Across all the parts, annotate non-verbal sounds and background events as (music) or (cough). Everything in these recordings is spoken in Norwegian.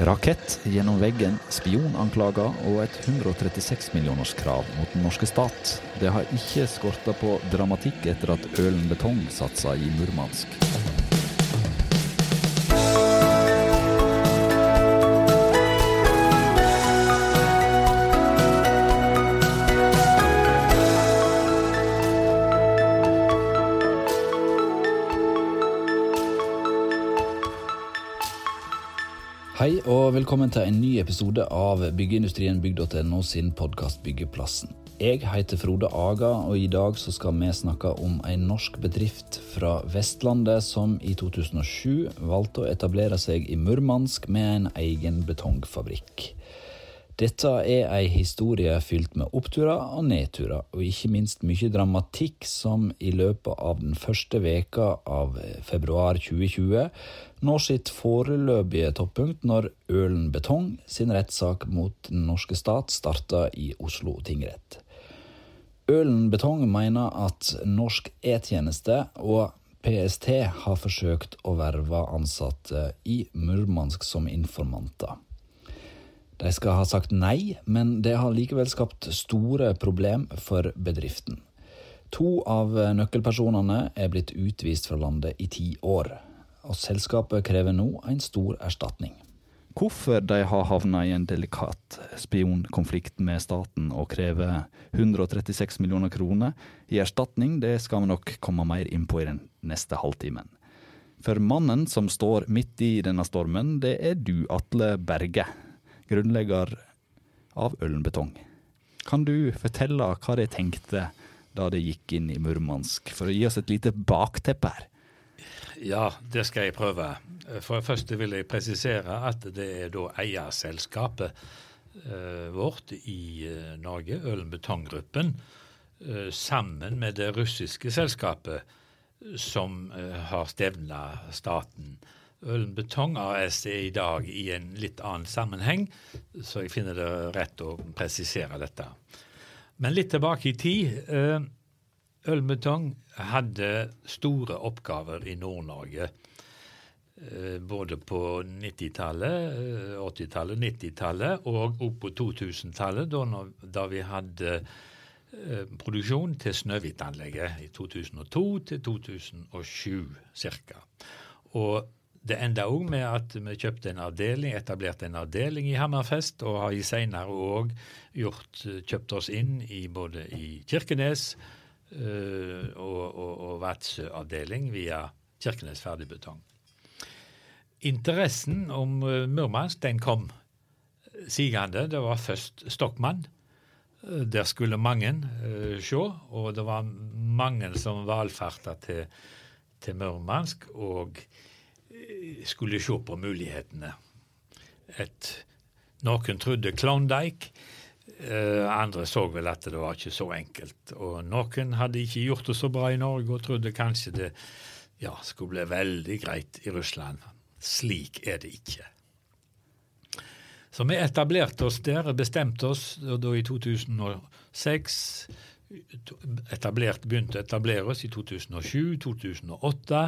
Rakett gjennom veggen, spionanklager og et 136 millioners krav mot den norske stat. Det har ikke skorta på dramatikk etter at Ølen Betong satsa i Murmansk. Velkommen til en ny episode av Byggeindustrien bygg.no sin podkast Byggeplassen. Jeg heter Frode Aga, og i dag så skal vi snakke om en norsk bedrift fra Vestlandet som i 2007 valgte å etablere seg i Murmansk med en egen betongfabrikk. Dette er ei historie fylt med oppturer og nedturer, og ikke minst mye dramatikk som i løpet av den første veka av februar 2020 når sitt foreløpige toppunkt når Ølen Betong sin rettssak mot den norske stat starta i Oslo tingrett. Ølen Betong mener at Norsk E-tjeneste og PST har forsøkt å verve ansatte i Murmansk som informanter. De skal ha sagt nei, men det har likevel skapt store problem for bedriften. To av nøkkelpersonene er blitt utvist fra landet i ti år, og selskapet krever nå en stor erstatning. Hvorfor de har havna i en delikat spionkonflikt med staten og krever 136 millioner kroner i erstatning, det skal vi nok komme mer inn på i den neste halvtimen. For mannen som står midt i denne stormen, det er du, Atle Berge grunnlegger av Ølenbetong. Kan du fortelle hva de tenkte da de gikk inn i Murmansk, for å gi oss et lite bakteppe her? Ja, det skal jeg prøve. For det første vil jeg presisere at det er da eierselskapet eh, vårt i eh, Norge, Ølen Betonggruppen, eh, sammen med det russiske selskapet som har stevna staten Ølen AS er i dag i en litt annen sammenheng, så jeg finner det rett å presisere dette. Men litt tilbake i tid. Eh, Ølen hadde store oppgaver i Nord-Norge. Eh, både på 90-tallet, 80-tallet, eh, 90-tallet og opp på 2000-tallet, da, da, vi hadde produksjon til Snøhvit-anlegget i 2002 til 2007 ca. Og det enda òg med at vi kjøpte en avdeling, etablerte en avdeling i Hammerfest, og har i seinere òg kjøpt oss inn i både i Kirkenes uh, og, og, og Vadsø-avdeling via Kirkenes Ferdigbetong. Interessen om uh, Murmansk den kom sigende. Det var først Stokmann. Uh, der skulle mange se, og det var mange som valfarta til, til Murmansk. og skulle se på mulighetene. Et, noen trodde Klondyke. Eh, andre så vel at det var ikke så enkelt. Og noen hadde ikke gjort det så bra i Norge og trodde kanskje det ja, skulle bli veldig greit i Russland. Slik er det ikke. Så vi etablerte oss der, bestemte oss da i 2006 etablert, Begynte å etablere oss i 2007-2008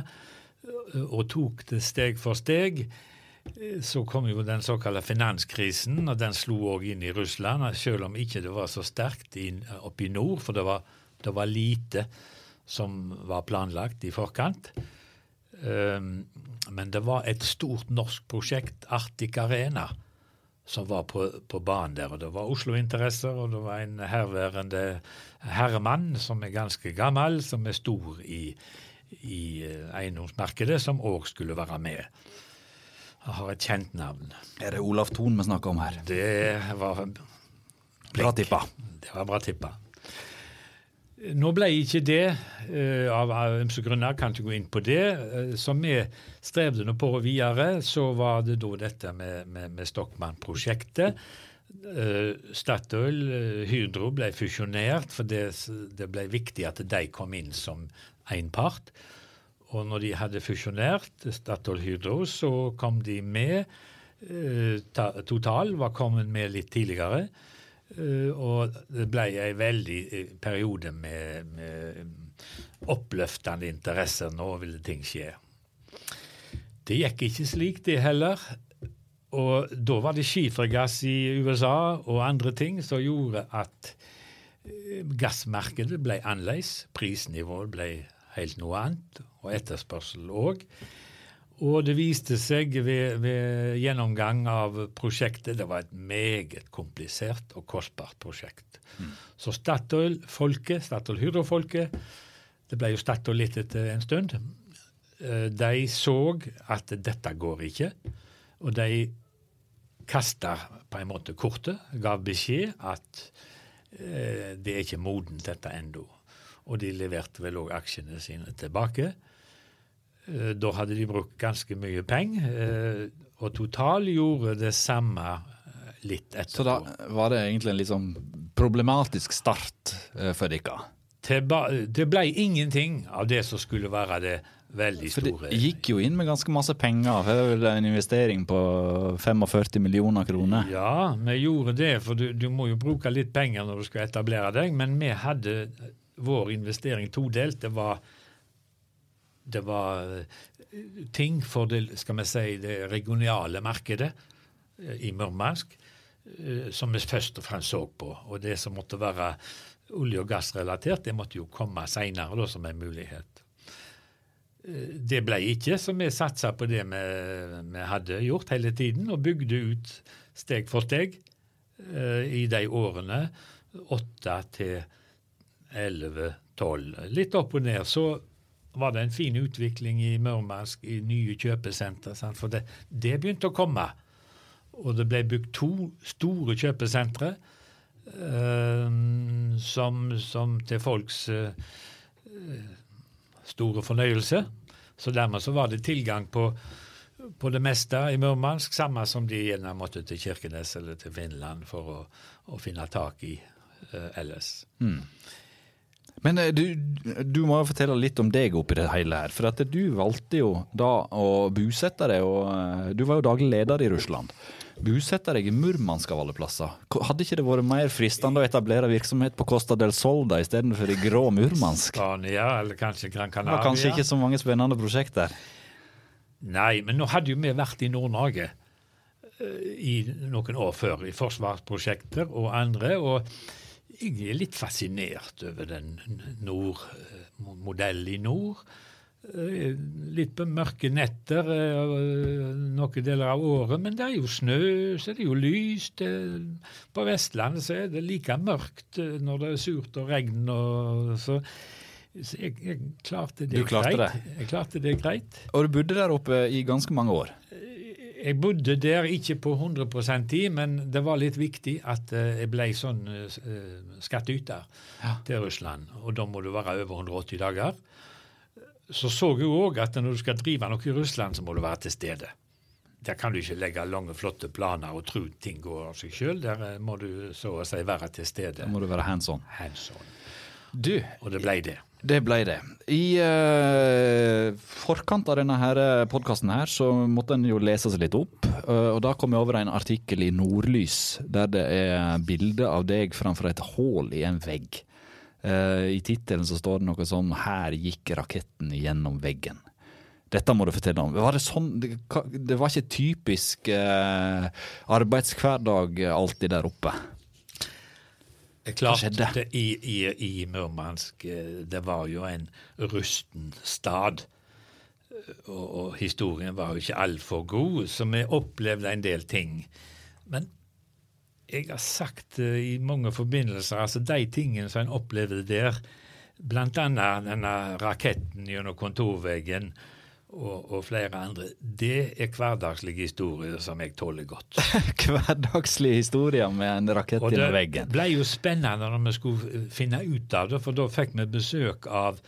og tok det steg for steg. Så kom jo den såkalte finanskrisen, og den slo òg inn i Russland, selv om ikke det var så sterkt oppe i nord, for det var, det var, lite som var planlagt i forkant. Ehm, men det var et stort norsk prosjekt, Arctic Arena, som var på, på banen der. Og det var Oslo-interesser, og det var en herværende herremann som er ganske gammel, som er stor i, i eh, eiendomsmarkedet, som òg skulle være med. Jeg har et kjent navn. Er det Olaf Thon vi snakker om her? Det var Bra tippa. Det var bra tippa. Nå ble ikke det, uh, av ymse grunner, kan ikke gå inn på det. Uh, som vi strevde nå på videre, så var det da dette med, med, med Stokmann-prosjektet. Statoil, Hydro, ble fusjonert, for det, det, ble viktig at de kom inn som én part. Og når de hadde fusjonert Statoil Hydro, så kom de med. Eh, Total var kommet med litt tidligere. Eh, og det ble ei veldig eh, periode med, med oppløftende interesser. Nå ville ting skje. Det gikk ikke slik, det heller. Og da var det skifergass i USA og andre ting som gjorde at gassmarkedet ble annerledes. Prisnivået ble helt noe annet, og etterspørsel òg. Og det viste seg ved, ved, gjennomgang av prosjektet det var et meget komplisert og kostbart prosjekt. Mm. Så Statoil-folket, Statoil-Hydro-folket, det ble jo Statoil litt etter en stund, eh, de så at dette går ikke. Og de kasta på en måte kortet, gav beskjed at eh, det er ikke modent, dette ennå. Og de leverte vel òg aksjene sine tilbake. Eh, da hadde de brukt ganske mye penger, eh, og Total gjorde det samme eh, litt etterpå. Så da var det egentlig en litt sånn problematisk start for dere? Det ble ingenting av det som skulle være det veldig store. For det gikk jo inn med ganske masse penger. Det var vel en investering på 45 millioner kroner? Ja, vi gjorde det, for du, du må jo bruke litt penger når du skal etablere deg. Men vi hadde vår investering todelt. Det var det var eh, ting for det, skal vi si, det regionale markedet eh, i Murmansk eh, som vi først og fremst så på. Og det som måtte være olje- og gassrelatert, det måtte jo komme seinere som en mulighet. Det ble ikke, så vi satsa på det vi, vi, hadde gjort hele tiden, og bygde ut steg for steg i de årene. Åtte til elleve, tolv. Litt opp og ned. Så var det en fin utvikling i Murmansk, i nye kjøpesentre. For det, det, begynte å komme. Og det ble bygd to store kjøpesentre eh, som, som, til folks eh, store fornøyelse. Så dermed så var det tilgang på, på det meste i Murmansk, samme som de gjerne måtte til Kirkenes eller til Finland for å, å finne tak i eh, ellers. Mm. Men eh, du, du, må jo fortelle litt om deg oppi det hele her. For at du valgte jo da å bosette deg, og eh, du var jo daglig leder i Russland. Bosette deg i Murmansk av alle plasser. Hadde ikke det vært mer fristende å etablere virksomhet på Costa del Solda istedenfor i grå Murmansk? Spania, eller kanskje Gran Canaria. Det var kanskje ikke så mange spennende prosjekter? Nei, men nå hadde jo vi vært i Nord-Norge eh, i noen år før, i forsvarsprosjekter og andre. og jeg er litt fascinert over den nord, modellen i nord. Eh, litt på mørke netter eh, noen deler av året, men det er jo snø, så det er jo lyst. På Vestlandet så er det like mørkt eh, når det er surt og regn. Og så, så jeg, jeg, klarte det klarte greit. Det. Jeg klarte det greit. Og du bodde der oppe i ganske mange år? Jeg bodde der ikke på 100 i, men det var litt viktig at eh, jeg ble sånn uh, skattyter ja. til Russland. Og da må du være over 180 dager. Så så jeg òg at når du skal drive noe i Russland, så må du være til stede. Der kan du ikke legge lange, flotte planer og tro ting går av seg sjøl. Der eh, må du så å si være til stede. Da må du være hands on. Hands on. Du, og det ble det. Det ble det. I uh, forkant av denne eh, podkasten her, så måtte en jo lese seg litt opp. Uh, og da kom jeg over en artikkel i Nordlys der det er bilde av deg framfor et hull i en vegg. Uh, I tittelen så står det noe sånn 'Her gikk raketten gjennom veggen'. Dette må du fortelle om. Var det, sånn, det, var ikke typisk arbeidshverdag alltid der oppe? Hva skjedde? Det, i, i, I Murmansk eh, det var jo en rusten stad. Og, og historien var jo ikke altfor god, så vi opplevde en del ting. Men jeg har sagt det i mange forbindelser, altså de tingene som en opplevde der, blant annet denne raketten gjennom kontorveggen, og, og, flere andre, det er hverdagslige historier som jeg tåler godt. (laughs) hverdagslige historier med en rakett i veggen. Det ble jo spennende når vi skulle finne ut av det, for da fikk vi besøk av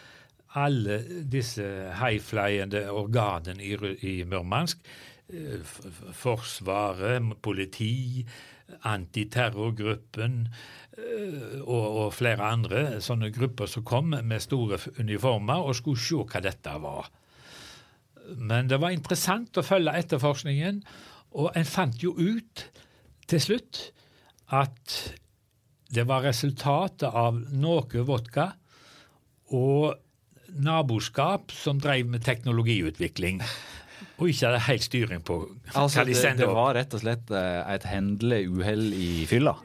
alle disse highflyende organene i, i Murmansk. Eh, forsvaret, politi, antiterrorgruppen eh, og, og, flere andre sånne grupper som kom med store uniformer og skulle se hva dette var. Men det var interessant å følge etterforskningen, og en fant jo ut til slutt at det var resultatet av noe vodka og naboskap som drev med teknologiutvikling. Og ikke hadde helt styring på altså, hva de det, opp. det var rett og slett eh, et hendelig uhell i fylla.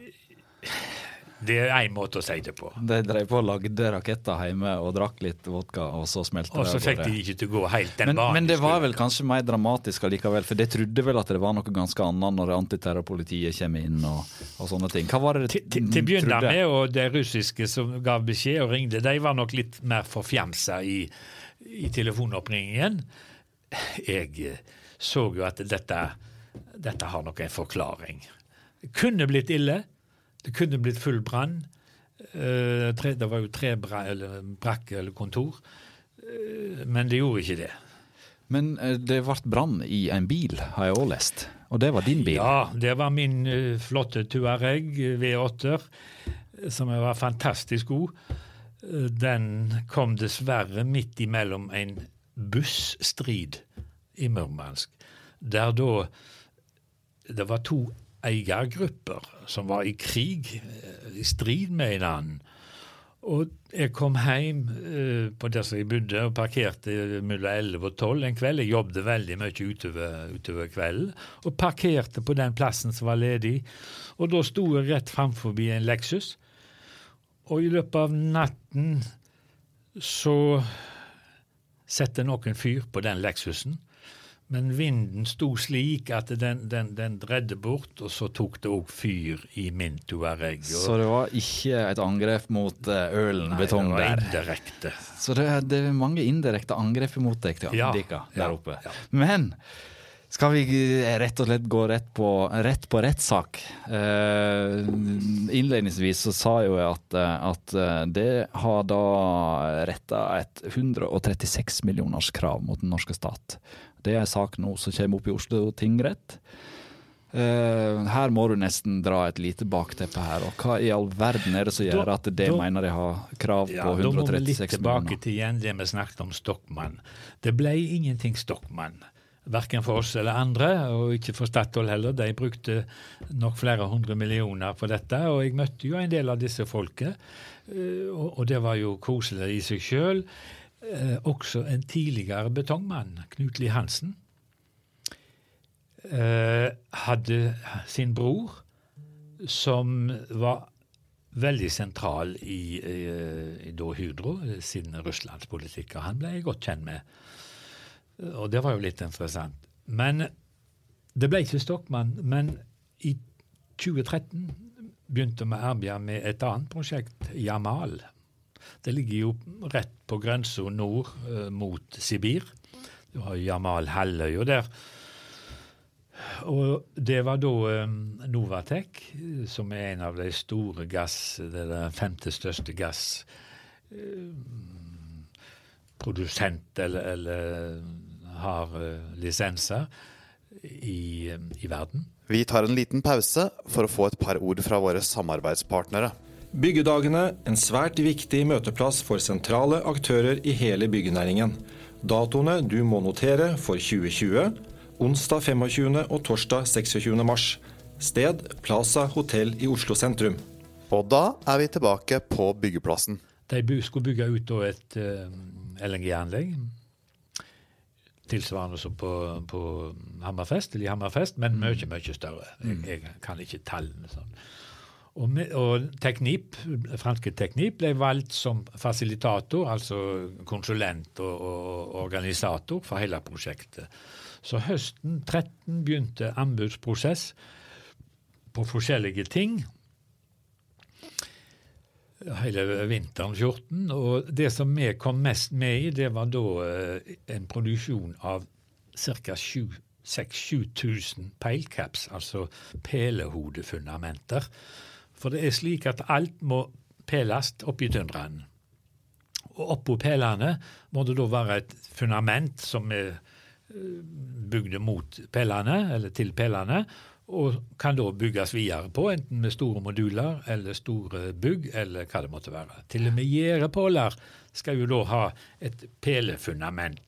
Det er én måte å si det på. De drev på og lagde raketter hjemme og drakk litt vodka, og så smelte det. Og så fikk de ikke til å gå helt den men, banen. men det var vel kanskje mer dramatisk allikevel, for de trodde vel at det var noe ganske annet når antiterrorpolitiet kommer inn og, og sånne ting. Hva var det de trodde? til å begynne med, og de russiske som gav beskjed og ringte, de var nok litt mer forfjamsa i, i telefonoppringningen. Jeg eh, så jo at dette, dette har nok en forklaring. Kunne blitt ille. Det kunne blitt full brann. Eh, det var jo tre eller, brakker eller kontor. Eh, men det gjorde ikke det. Men eh, det ble brann i en bil, har jeg òg lest. Og det var din bil. Ja, det var min flotte Tuareg eh, V8-er, som var fantastisk god. Den kom dessverre midt imellom en busstrid i Murmansk, der da det var to eiergrupper som var i krig, eh, i strid med hverandre. Og jeg kom hjem uh, på der som jeg bodde, og parkerte mellom 11 og 12 en kveld. Jeg jobbet veldig mye utover, utover kvelden, og parkerte på den plassen som var ledig. Og da sto jeg rett framfor en Lexus, og i løpet av natten så setter noen fyr på den Lexusen. Men vinden sto slik at den, den, den dredde bort, og så tok det òg fyr i min Tuareg. Så det var ikke et angrep mot eh, ølen Nei, betong det var der. indirekte. Så det, det er mange indirekte angrep mot deg til Ja, Andika der ja, oppe. ja. Men skal vi eh, rett og slett gå rett på, rett på rettssak? Eh, innledningsvis så sa jo jeg at, eh, at det har da retta et 136 millioners krav mot den norske stat. Det er en sak nå som kommer opp i Oslo tingrett. Uh, her må du nesten dra et lite bakteppe her. og Hva i all verden er det som gjør Da- at det da- mener de har krav Ja, på Da må vi litt tilbake til igjen det vi snakket om Stokmann. Det ble ingenting Stokmann. Verken for oss eller andre, og ikke for Statoil heller. De brukte nok flere hundre millioner på dette, og jeg møtte jo en del av disse folket. eh, og det var jo koselig i seg sjøl. Også en tidligere betongmann, Knut Lie Hansen, eh, hadde sin bror som var veldig sentral i, i, i da Hydro, sin russlandspolitikk. Han ble jeg godt kjent med. Og det var jo litt interessant. Men det ble ikke Stokmann. Men i 2013 begynte vi å arbeide med et annet prosjekt, Jamal. Det ligger jo rett på grensa nord eh, mot Sibir. Du har Jamal-halvøya der. Og det var da eh, Novatek, eh, som er en av de store gass... Det er den femte største gassprodusent, eller, eller har uh, lisenser i, i verden. Vi tar en liten pause for å få et par ord fra våre samarbeidspartnere. Byggedagene, en svært viktig møteplass for sentrale aktører i hele byggenæringen. Datoene du må notere for 2020, onsdag 25. og torsdag 26. mars. Sted Plaza hotell i Oslo sentrum. Og da er vi tilbake på byggeplassen. De skulle bygge ut et uh, LNG-anlegg. Tilsvarende som på, på Hammerfest, eller i Hammerfest, men mye, mye større. Jeg, jeg kan ikke tallene sånn. Og, og Teknip, franske Teknip ble valgt som fasilitator, altså konsulent og, og organisator for hele prosjektet. Så høsten 13 begynte anbudsprosess på forskjellige ting hele vinteren 14. Og det som vi kom mest med i, det var da eh, en produksjon av ca. 6000-7000 peilcaps, altså pelehodefundamenter. For det er slik at alt må peles oppi tundraen. Og oppå pelene må det da være et fundament som er eh, bygd mot pelene, eller til pelene, og kan da bygges videre på, enten med store moduler eller store bygg, eller hva det måtte være. Til og med gjerdepåler skal jo da ha et pelefundament.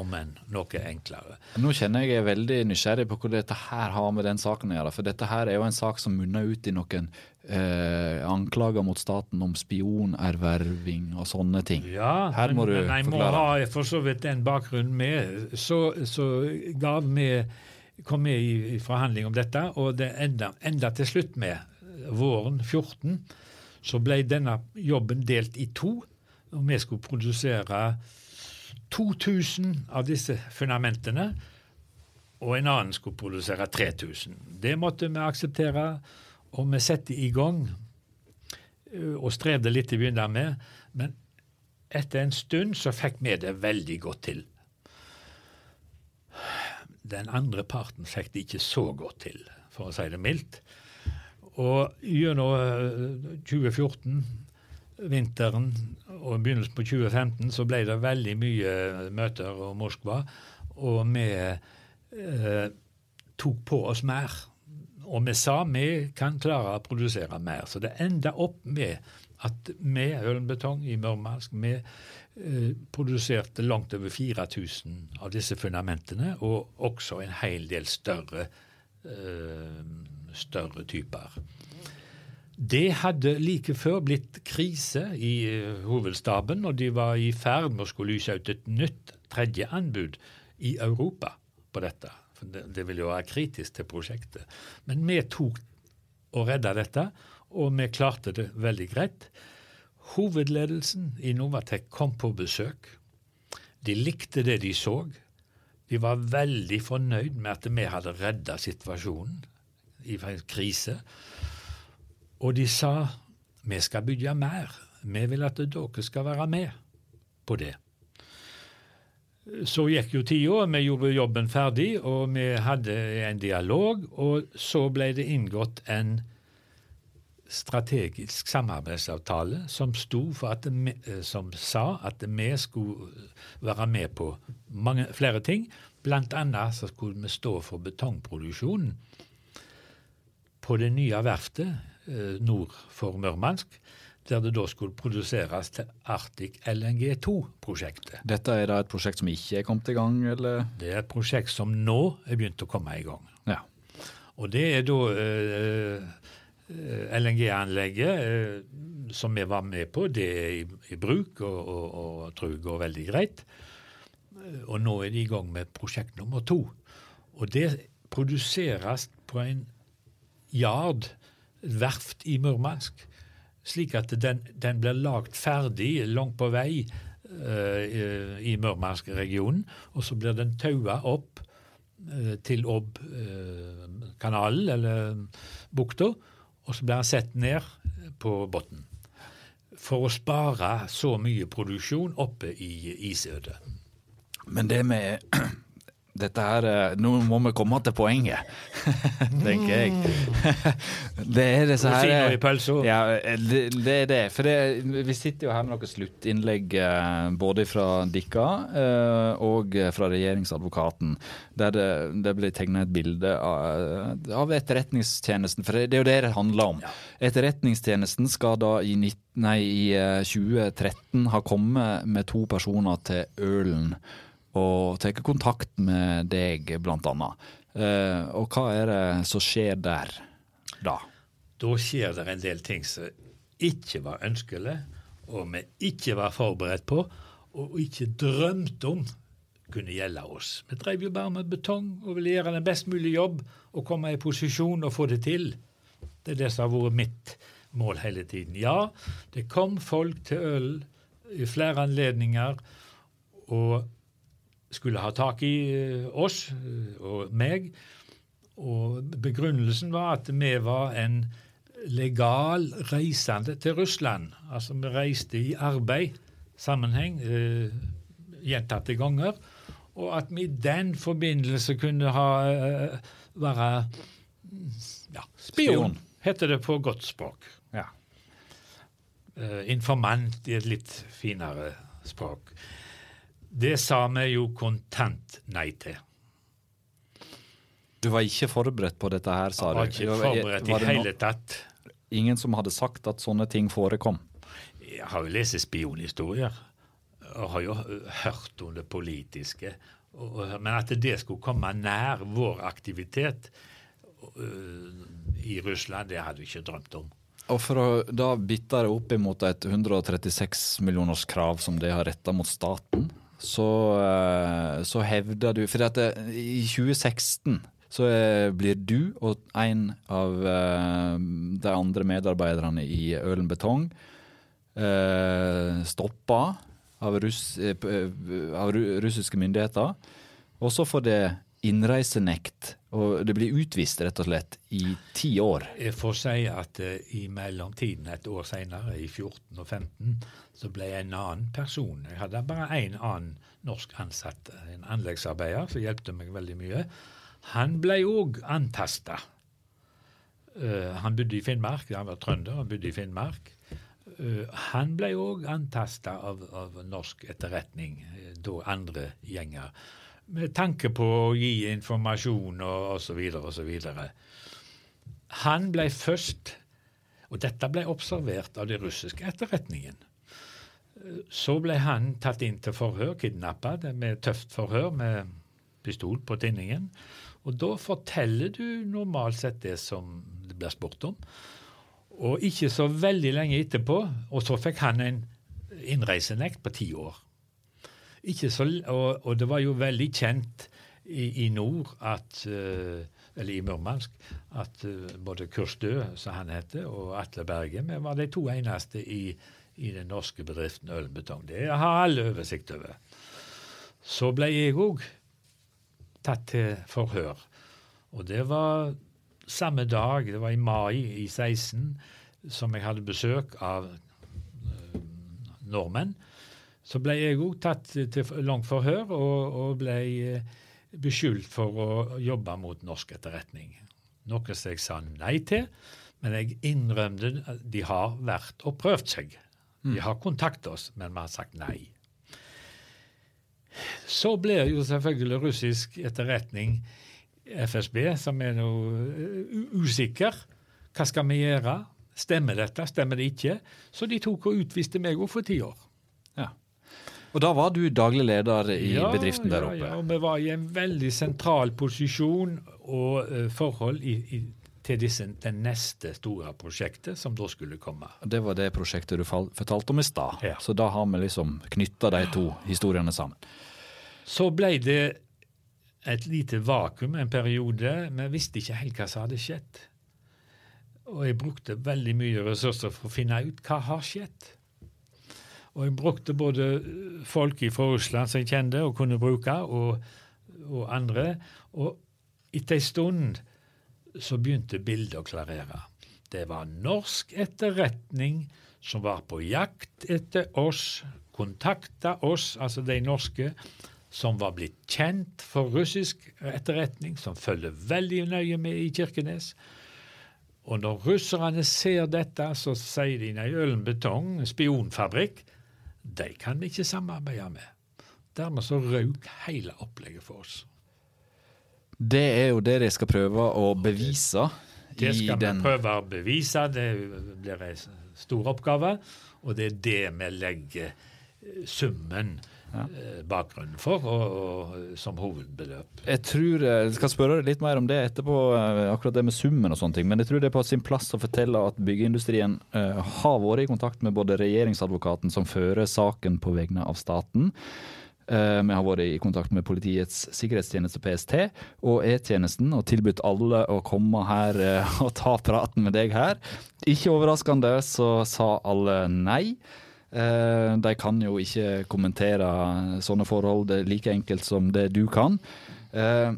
Om enn noe enklere. Nå kjenner jeg er veldig nysgjerrig på hva dette her har med den saken å gjøre. For dette her er jo en sak som munner ut i noen eh, anklager mot staten om spionerverving og sånne ting. Ja, her må men, du men jeg må ha for så vidt den bakgrunnen med. Så, så ga vi, kom vi i, i forhandling om dette, og det enda, enda til slutt med, våren 14, så ble denne jobben delt i to. Og vi skulle produsere 2000 av disse fundamentene, og en annen skulle produsere 3000. Det måtte vi akseptere, og vi satte i gang ø, og strevde litt til å begynne med, men etter en stund så fikk vi det veldig godt til. Den andre parten fikk det ikke så godt til, for å si det mildt. Og gjennom 2014 vinteren og begynnelsen på 2015 så ble det veldig mye møter og Moskva, og vi eh, tok på oss mer. Og vi sa vi kan klare å produsere mer. Så det enda opp med at vi, Hølenbetong i Murmansk, vi eh, produserte langt over 4000 av disse fundamentene, og også en hel del større, eh, større typer. Det hadde like før blitt krise i eh, hovedstaben, og de var i ferd med å skulle lyse ut et nytt tredje anbud i Europa på dette. For det, det ville jo være kritisk til prosjektet. Men vi tok og redda dette, og vi klarte det veldig greit. Hovedledelsen i Novatek kom på besøk. De likte det de så. De var veldig fornøyd med at vi hadde redda situasjonen i krise. Og de sa vi skal bygge mer. Vi vil at dere skal være med på det. Så gikk jo tida, vi gjorde jobben ferdig, og vi hadde en dialog. Og så ble det inngått en strategisk samarbeidsavtale som, vi, som sa at vi skulle være med på mange, flere ting. Blant annet så skulle vi stå for betongproduksjonen på det nye verftet eh, nord for Murmansk, der det da skulle produseres til Arctic LNG 2-prosjektet. Dette er da et prosjekt som ikke er kommet i gang, eller? Det er et prosjekt som nå er begynt å komme i gang. Ja. Og det er da eh, LNG-anlegget eh, som vi var med på, det er i, i bruk og, og, og tror jeg går veldig greit. Eh, Og nå er de i gang med prosjekt nummer to. Og det produseres på en yard, verft i Murmansk, slik at den, den blir lagd ferdig langt på vei uh, i Murmansk-regionen, og så blir den taua opp uh, til Ob-kanalen, eller bukta, og så blir den sett ned på bunnen. For å spare så mye produksjon oppe i isødet. Men det med dette her eh, Nå må vi komme til poenget, (laughs) tenker jeg. (laughs) det er disse her. Ja, det, det er det. For det, vi sitter jo her med noen sluttinnlegg eh, både fra Dikka eh, og fra regjeringsadvokaten, der det, det blir tegna et bilde av, av Etterretningstjenesten. For det, det er jo det det handler om. Etterretningstjenesten skal da i, 19, nei, i eh, 2013 ha kommet med to personer til Ølen og tar kontakt med deg, blant annet. Eh, og hva er det som skjer der da? Da skjer det en del ting som ikke var ønskelig, og vi ikke var forberedt på, og ikke drømte om kunne gjelde oss. Vi drev jo bare med betong og ville gjøre den best mulige jobb og komme i posisjon og få det til. Det er det som har vært mitt mål hele tiden. Ja, det kom folk til øl i flere anledninger og skulle ha tak i eh, oss eh, og meg. Og begrunnelsen var at vi var en legal reisende til Russland. Altså vi reiste i arbeid, sammenheng, eh, gjentatte ganger. Og at vi i den forbindelse kunne ha eh, være ja, spion, Spion. heter det på godt språk. Ja. Eh, informant i et litt finere språk. Det sa vi jo kontant nei til. Du var ikke forberedt på dette her, sa du? Jeg var ikke forberedt i hele tatt. Ingen som hadde sagt at sånne ting forekom? Jeg har jo lest spionhistorier, og har jo hørt om det politiske. Men at det skulle komme nær vår aktivitet i Russland, det hadde vi ikke drømt om. Og for å da bitte det opp imot et 136 millioners krav som de har retta mot staten, så, så hevder du For dette, i 2016 så blir du og en av de andre medarbeiderne i Ølen Betong stoppa av, russ, av russiske myndigheter. Og så får det innreisenekt, og det blir utvist rett og slett i ti år. Jeg får si at uh, i mellomtiden, et år senere, i 14 og 15, så ble jeg en annen person. Jeg hadde bare én annen norsk ansatt, en anleggsarbeider, som hjelpte meg veldig mye. Han ble òg antasta. Uh, han bodde i Finnmark, han var trønder, han bodde i Finnmark. Uh, han ble òg antasta av, av, norsk etterretning, da andre gjenger med tanke på å gi informasjon og osv. osv. Han ble først Og dette ble observert av den russiske etterretningen. Så ble han tatt inn til forhør, kidnappa med tøft forhør med pistol på tinningen. Og da forteller du normalt sett det som det blir spurt om. Og ikke så veldig lenge etterpå, og så fikk han en innreisenekt på ti år. Så, og, og, det var jo veldig kjent i, i nord at uh, eller i Murmansk, at uh, både Kurstø, som han heter, og Atle Berge vi var de to eneste i, i den norske bedriften Ølbetong. Det har alle oversikt over. Så ble jeg òg tatt til forhør. Og det var samme dag, det var i mai i 16, som jeg hadde besøk av uh, nordmenn så ble jeg òg tatt til langt forhør og, og ble eh, beskyldt for å jobbe mot norsk etterretning. Noe som jeg sa nei til, men jeg innrømte at de har vært og prøvd seg. De har kontaktet oss, men vi har sagt nei. Så blir jo selvfølgelig russisk etterretning, FSB, som er noe eh, usikker. Hva skal vi gjøre? Stemmer dette? Stemmer det ikke? Så de tok og utviste meg òg for ti år. Og da var du daglig leder i ja, bedriften der oppe? Ja, og vi var i en veldig sentral posisjon og uh, forhold i, i, til disse, det neste store prosjektet som da skulle komme. Det var det prosjektet du fortalte om i stad. Ja. Så da har vi liksom knytta de to historiene sammen. Så ble det et lite vakuum en periode. Vi visste ikke helt hva som hadde skjedd. Og jeg brukte veldig mye ressurser for å finne ut hva har skjedd. Og jeg brukte både folk fra Russland som jeg kjente og kunne bruke, og, og andre. Og etter ei stund så begynte bildet å klarere. Det var norsk etterretning som var på jakt etter oss, kontakta oss, altså de norske, som var blitt kjent for russisk etterretning, som følger veldig nøye med i Kirkenes. Og når russerne ser dette, så sier de nei, Ølen Betong, spionfabrikk, de kan vi ikke samarbeide med. Dermed så røk hele opplegget for oss. Det er jo det de skal prøve å bevise. Det skal vi prøve å bevise. Det blir en stor oppgave. Og det er det vi legger summen ja. Eh, bakgrunnen for, og, og, som hovedbeløp. Jeg tror, eh, jeg skal spørre deg litt mer om det etterpå, eh, akkurat det med summen og sånne ting. Men jeg tror det er på sin plass å fortelle at byggeindustrien uh, har vært i kontakt med både regjeringsadvokaten som fører saken på vegne av staten. Vi har vært i kontakt med Politiets sikkerhetstjeneste, PST, og E-tjenesten og tilbudt alle å komme her og ta praten med deg her. Ikke overraskende så sa alle nei. Eh, de kan jo ikke kommentere sånne forhold like enkelt som det du kan. Eh,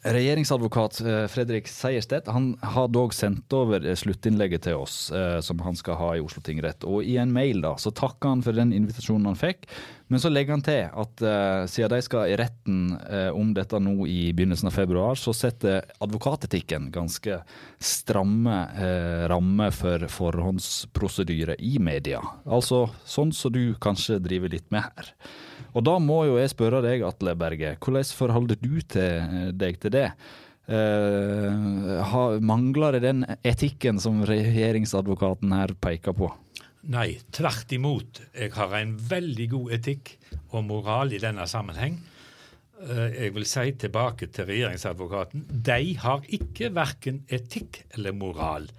regjeringsadvokat eh, Fredrik Seierstedt han har dog sendt over sluttinnlegget til oss, som han skal ha i Oslo tingrett. Og I en mail da, så takker han for den invitasjonen han fikk, men så legger han til at uh, siden de skal i retten uh, om dette nå i begynnelsen av februar, så setter advokatetikken ganske stramme uh, rammer for forhåndsprosedyre i media. Altså sånn som du kanskje driver litt med her. Og da må jo jeg spørre deg, Atle Berge, hvordan forholder du til, deg til det? Uh, mangler det den etikken som regjeringsadvokaten her peker på? Nei, tvert imot. Jeg har en veldig god etikk og moral i denne sammenheng. Eh, jeg vil si tilbake til regjeringsadvokaten de har ikke verken etikk eller moral.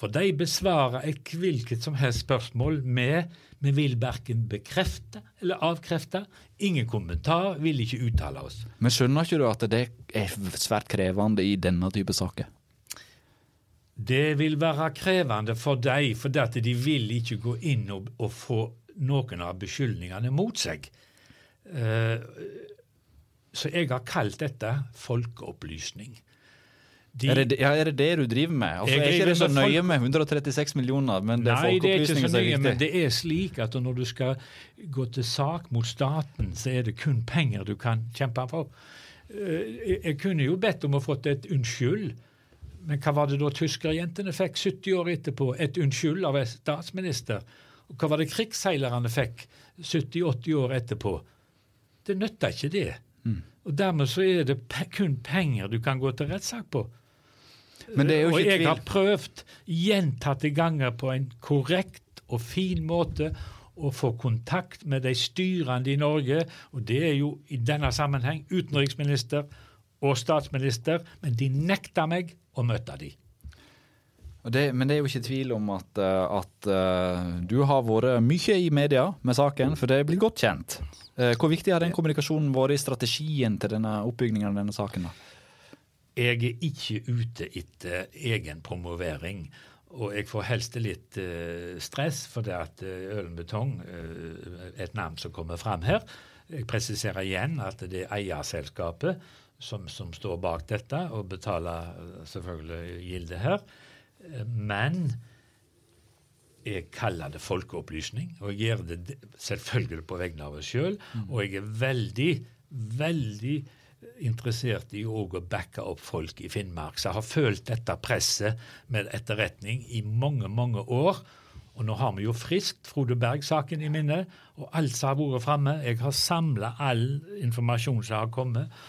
For de besvarer et hvilket som helst spørsmål med vi vil verken bekrefte eller avkrefte. Ingen kommentar, vil ikke uttale oss. Men skjønner ikke du at det er svært krevende i denne type saker? Det vil være krevende for dem, for de vil ikke gå inn og, og få noen av beskyldningene mot seg. Uh, så jeg har kalt dette folkeopplysning. De, er, det, ja, er, det, det du driver med? Altså, jeg, er ikke det så nøye med 136 millioner, men det er Nei, som er viktig? men det er slik at når du skal gå til sak mot staten, så er det kun penger du kan kjempe for. Uh, jeg kunne jo bedt om å fått et unnskyld men hva var det da tyskerjentene fikk 70 år etterpå? Et unnskyld av en statsminister. Og hva var det krigsseilerne fikk 70-80 år etterpå? Det nytta ikke det. Mm. Og Dermed så er det pe kun penger du kan gå til rettssak på. Men det er jo ikke og jeg tvil. har prøvd gjentatte ganger på en korrekt og fin måte å få kontakt med de styrende i Norge, og det er jo i denne sammenheng utenriksminister og statsminister, men de nekta meg å møte de. Det, men det er jo ikke tvil om at, eh, at uh, du har vært mye i media med saken, for det blir godt kjent. Uh, hvor viktig har den kommunikasjonen vært i strategien til denne oppbyggingen av denne saken? da? Jeg er ikke ute etter egen promovering. Og jeg får helst litt stress for det at Ølen Betong, et navn som kommer fram her Jeg presiserer igjen at det er eierselskapet som, som, står bak dette, og betaler selvfølgelig gilde her. Men jeg kaller det folkeopplysning, og jeg gjør det selvfølgelig på vegne av oss sjøl. Mm. Og jeg er veldig, veldig interessert i å backe opp folk i Finnmark. Så jeg har følt dette presset med etterretning i mange, mange år. Og nå har vi jo friskt Frode Berg-saken i minne, og alt som har vært framme. Jeg har samla all informasjon som har kommet.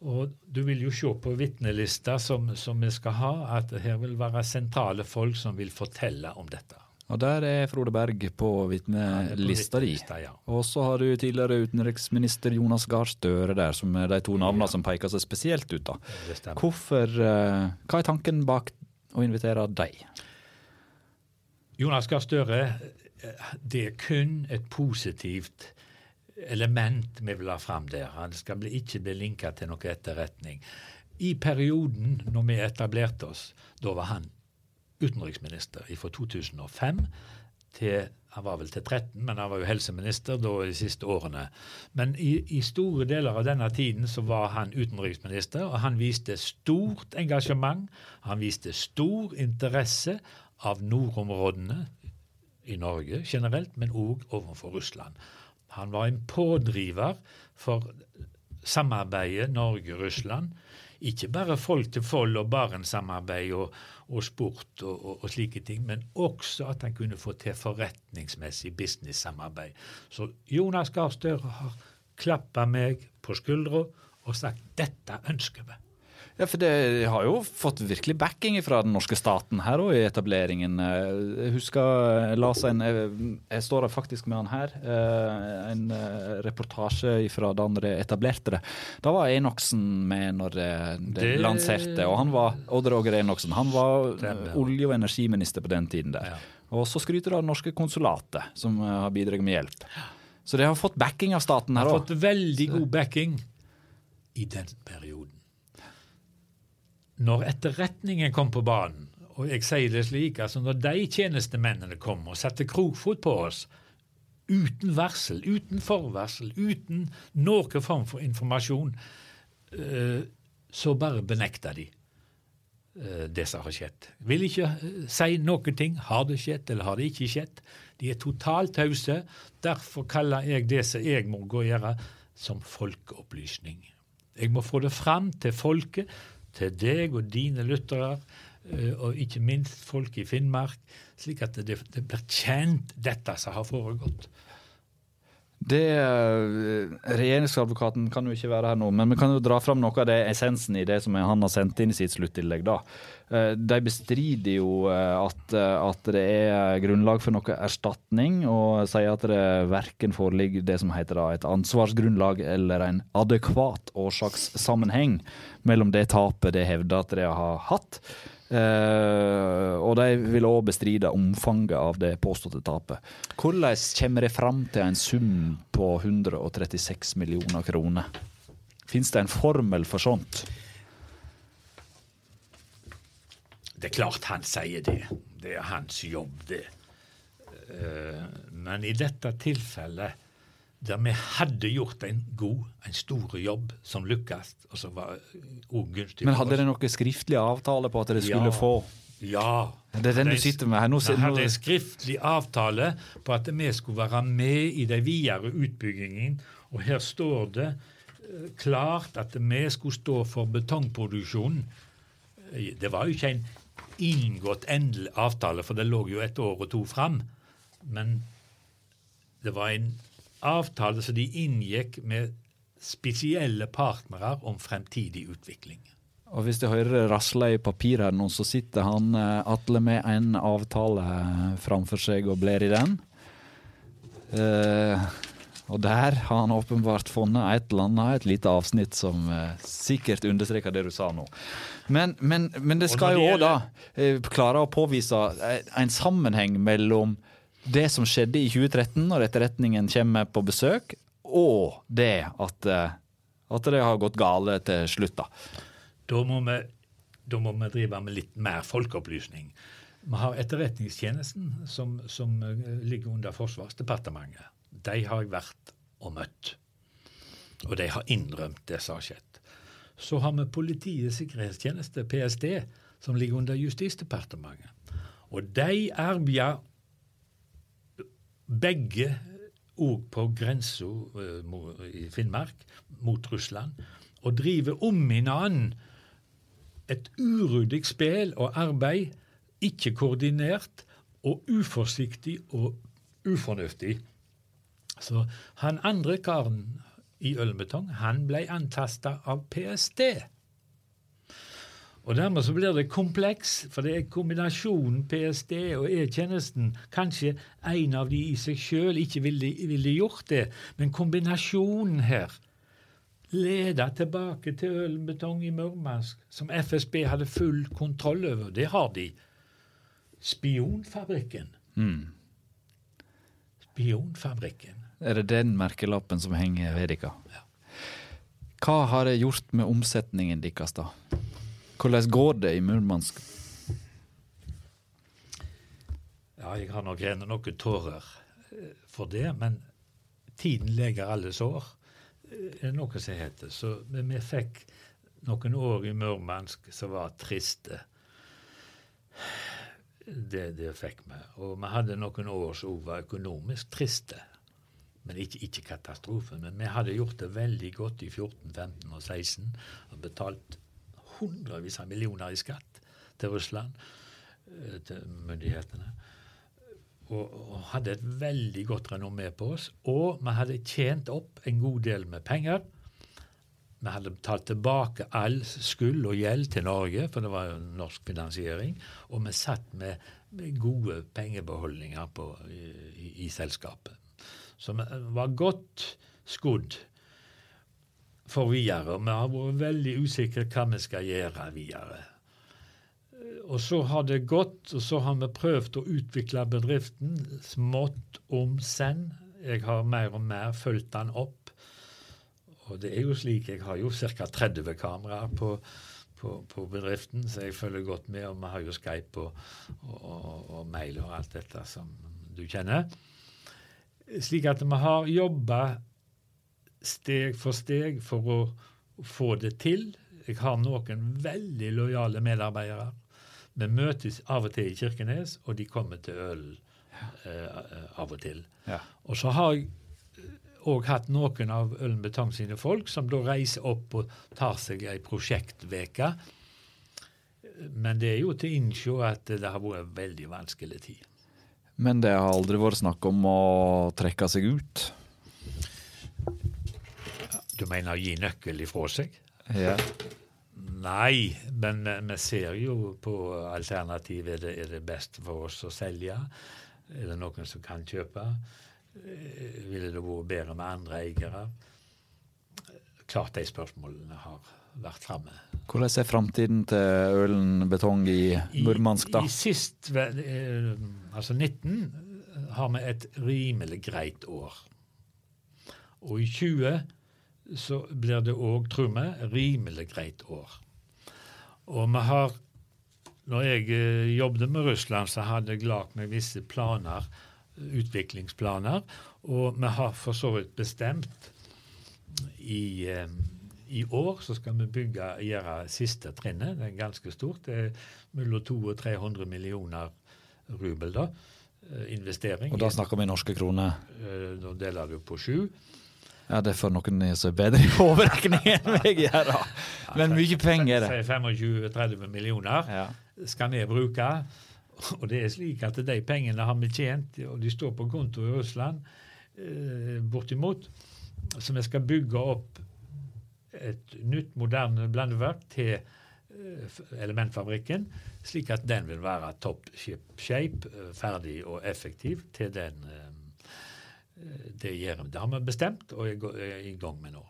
Og du vil jo se på vitnelista som, som, vi skal ha, at her vil være sentrale folk som vil fortelle om dette. Og der er Frode Berg på vitnelista di. Ja. Og så har du tidligere utenriksminister Jonas Gahr Støre der, som er de to navnene ja. som peker seg spesielt ut. da. Hvorfor, uh, Hva er tanken bak å invitere deg? Jonas Gahr Støre, det er kun et positivt element vi vil ha fram der. Han skal ikke bli linka til noe etterretning. I perioden når vi etablerte oss, da var han utenriksminister fra 2005 til han var vel til 13, men han var jo helseminister da de siste årene. Men i, i, store deler av denne tiden så var han utenriksminister, og han viste stort engasjement. Han viste stor interesse av nordområdene i Norge generelt, men òg overfor Russland. Han var en pådriver for samarbeidet Norge-Russland. Ikke bare folk-til-folk og Barentssamarbeid og, og sport og, og, og, slike ting, men også at han kunne få til forretningsmessig business-samarbeid. Så Jonas Gahr Støre har klappa meg på skuldra og sagt dette ønsker vi. Ja, for Det har jo fått virkelig backing fra den norske staten her òg i etableringen. Jeg husker jeg leste en Jeg står faktisk med han her. Eh, en eh, reportasje fra da dere etablerte det. Da var Enoksen med når det, det, lanserte. Og han var Odd Roger Enoksen. Han var olje- og energiminister på den tiden der. Og så skryter du av det norske konsulatet, som eh, har bidratt med hjelp. Så det har fått backing av staten her òg. Har fått veldig god backing i den perioden når etterretningen kom på banen, og jeg sier det slik, altså når de tjenestemennene kom og satte krokfot på oss, uten varsel, uten forvarsel, uten noen form for informasjon, eh, så bare benekta de eh, det som har skjedd. Vil ikke eh, si noen ting. Har det skjedd, eller har det ikke skjedd? De er totalt tause. Derfor kaller jeg det som jeg må gå og gjøre, som folkeopplysning. Jeg må få det fram til folket, til deg og dine lyttere, eh, og ikke minst folk i Finnmark, slik at det, det blir kjent, dette som har foregått. Det, eh, Regjeringsadvokaten kan jo ikke være her nå, men vi kan jo dra fram noe av det essensen i det som han har sendt inn i sitt sluttinnlegg. da. Eh, De bestrider jo eh, at, at det er grunnlag for noe erstatning, og sier at det verken foreligger det som heter et ansvarsgrunnlag eller en adekvat årsakssammenheng mellom det tapet de hevder at de har hatt, Uh, og de vil òg bestride omfanget av det påståtte tapet. Hvordan kommer de fram til en sum på 136 millioner kroner? Fins det en formel for sånt? Det er klart han sier det. Det er hans jobb, det. Eh, Men i dette tilfellet, der vi hadde gjort en god, en stor jobb som lykkes, og som var òg gunstig Men hadde dere de noe skriftlig avtale på at dere skulle Ja. få Ja. Det er den du sitter med her. Nå, Vi hadde en skriftlig avtale på at vi skulle være med i den videre utbyggingen. Og her står det eh, klart at vi skulle stå for betongproduksjonen. Eh, Det var jo ikke en inngått endelig avtale, for det lå jo et år og to fram. Men det var en avtale som de inngikk med spesielle partnere om fremtidig utvikling. og hvis de hører rasle i papiret her nå, så sitter han eh, Atle med en avtale eh, framfor seg og bler i den. Eh, og der har han åpenbart funnet et eller annet, et lite avsnitt som eh, sikkert understreker det du sa nå. Men, men, men det skal jo òg da eh, klare å påvise eh, en sammenheng mellom det som skjedde i 2013, når etterretningen kommer på besøk, og det at, eh, at det har gått gale til slutt, da. Da må, vi, da må vi drive med litt mer folkeopplysning. Vi har Etterretningstjenesten, som, som eh, ligger under Forsvarsdepartementet. De har jeg vært og møtt. Og de har innrømt det som har skjedd. Så har vi Politiets sikkerhetstjeneste, PST, som ligger under Justisdepartementet. Og de arbeider begge òg på grensa i Finnmark mot Russland, og driver om hverandre et uryddig spill og arbeid, ikke koordinert og uforsiktig og ufornuftig. Så han andre karen i Ølmetong, han ble antasta av PST. Og Dermed så blir det kompleks, for det er kombinasjonen PST og E-tjenesten. Kanskje en av de i seg sjøl ikke ville, ville gjort det, men kombinasjonen her leda tilbake til Ølbetong i Murmansk, som FSB hadde full kontroll over. Det har de. Spionfabrikken. Spionfabrikken. Er det den merkelappen som henger ved dere? Hva har det gjort med omsetningen deres, da? Hvordan går det i Murmansk? Ja, jeg har nok rent noen tårer eh, for det, men tiden leger alle sår, eh, er noe som heter. Så men vi fikk noen år i Murmansk som var triste. Det, det fikk vi. Og vi hadde noen år som var økonomisk triste. Men ikke, ikke katastrofe. Men vi hadde gjort det veldig godt i 14, 15 og 16. Og betalt hundrevis av millioner i skatt til Russland, eh, til myndighetene. Og, og hadde et veldig godt renommé på oss. Og vi hadde tjent opp en god del med penger. Vi hadde betalt tilbake all skyld og gjeld til Norge, for det var jo norsk finansiering. Og vi satt med, med gode pengebeholdninger på, i, i, i selskapet. Vi var godt skodd for videre. Vi har vært veldig usikre hva vi skal gjøre videre. Og så har det gått, og så har vi prøvd å utvikle bedriften smått om senn. Jeg har mer og mer fulgt den opp. Og det er jo slik, jeg har jo ca. 30 kameraer på, på, på, bedriften, så jeg følger godt med. Og vi har jo Skype og, og, og, og mail og alt dette som du kjenner. Slik at vi har jobba steg for steg for å få det til. Jeg har noen veldig lojale medarbeidere. Vi møtes av og til i Kirkenes, og de kommer til øl eh, av og til. Ja. Og så har jeg òg hatt noen av Ølen Betong sine folk som da reiser opp og tar seg ei prosjektveke. Men det er jo til å innse at det har vært en veldig vanskelig tid. Men det har aldri vært snakk om å trekke seg ut? Du mener gi nøkkel ifra seg? Ja. Nei, men vi, vi ser jo på alternativet. Er det, er det best for oss å selge? Er det noen som kan kjøpe? Eh, Ville det vært bedre med andre eiere? Klart de spørsmålene har vært framme. Hvordan er framtiden til Ølen betong i Murmansk, da? I, sist, eh, altså 19, har vi et rimelig greit år. Og i 20 så blir det òg, tror vi, rimelig greit år. Og vi har Når jeg eh, jobbet med Russland, så hadde jeg lagd meg visse planer, utviklingsplaner, og vi har for så vidt bestemt i, eh, i år så skal vi bygge, gjøre siste trinnet. Det er ganske stort. Det er mellom 200 og 300 millioner rubel, da. eh, Investering. Og da snakker vi norske kroner. Da Nå deler du på sju. Ja, det er for noen som er bedre i overrekning enn meg gjør, da. Men mye penger er det. 25-30 millioner Ja. skal vi bruke. Og det er slik at de pengene har vi tjent, og de står på konto i Russland, eh, bortimot. Så vi skal bygge opp et nytt, moderne blandeverk til eh, elementfabrikken, slik at den vil være top shape, eh, ferdig og effektiv til den eh, det, gjør, det har vi bestemt og er i gang med nå.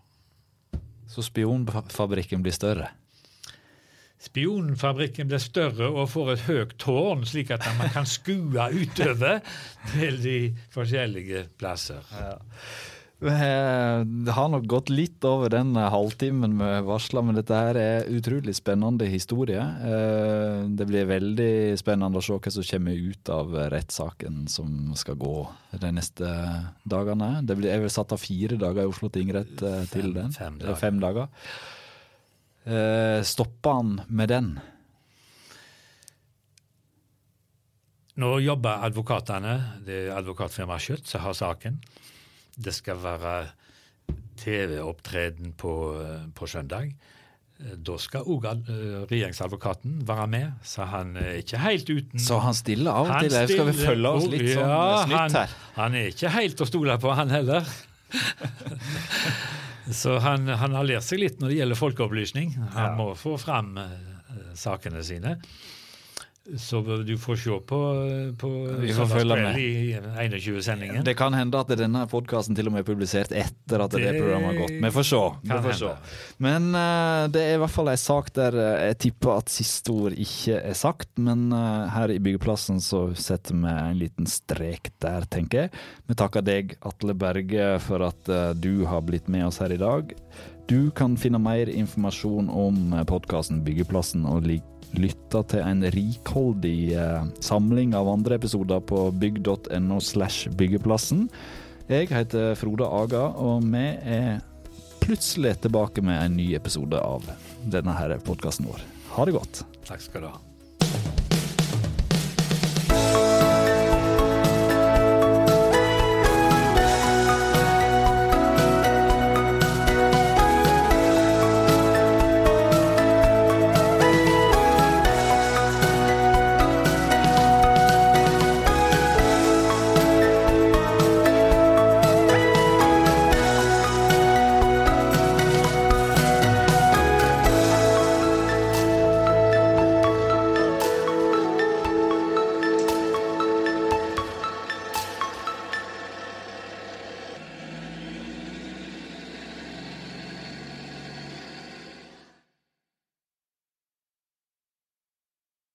Så spionfabrikken blir større. Spionfabrikken blir større og får et høyt tårn, slik at man kan skue utover til de forskjellige plasser. Eh, Det har nok gått litt over den eh, halvtimen vi varsla, men dette her er utrolig spennende historie. Eh, Det blir veldig spennende å se hva som kommer ut av rettssaken som skal gå de neste dagene. Det blir, jeg vel satt av fire dager i Oslo tingrett eh, til den. fem er dager. Fem dager. Eh, Stopper han med den? Nå jobber advokatene, det er advokatfirmaet Schjøtt som har saken. Det skal være TV-opptreden på, eh, på søndag. Eh, Da skal òg regjeringsadvokaten være med, så han er ikke helt uten Så han stiller av og til. Skal vi følge oss litt sånn Ja, snytt han, her. Han er ikke helt å stole på, han heller. (laughs) Så han, han har lært seg litt når det gjelder folkeopplysning. Han Ja. må få fram uh, sakene sine. Så du får se på, på Vi får følge med. i 21-sendingen. Det kan hende at denne podkasten til og med er publisert etter at det, Det programmet har gått. Vi får se. Vi får se. Men uh, det er i hvert fall ei sak der eh, jeg tipper at siste ord ikke er sagt. Men uh, her i byggeplassen så setter vi en liten strek der, tenker jeg. Vi takker deg, Atle Berge, for at uh, du har blitt med oss her i dag. Du kan finne mer informasjon om podkasten Byggeplassen og lik lytte til en rikholdig eh, samling av andre episoder på bygg.no slash byggeplassen. Jeg heter Frode Aga, og vi er plutselig tilbake med en ny episode av denne podkasten vår. Ha det godt. Takk skal du ha.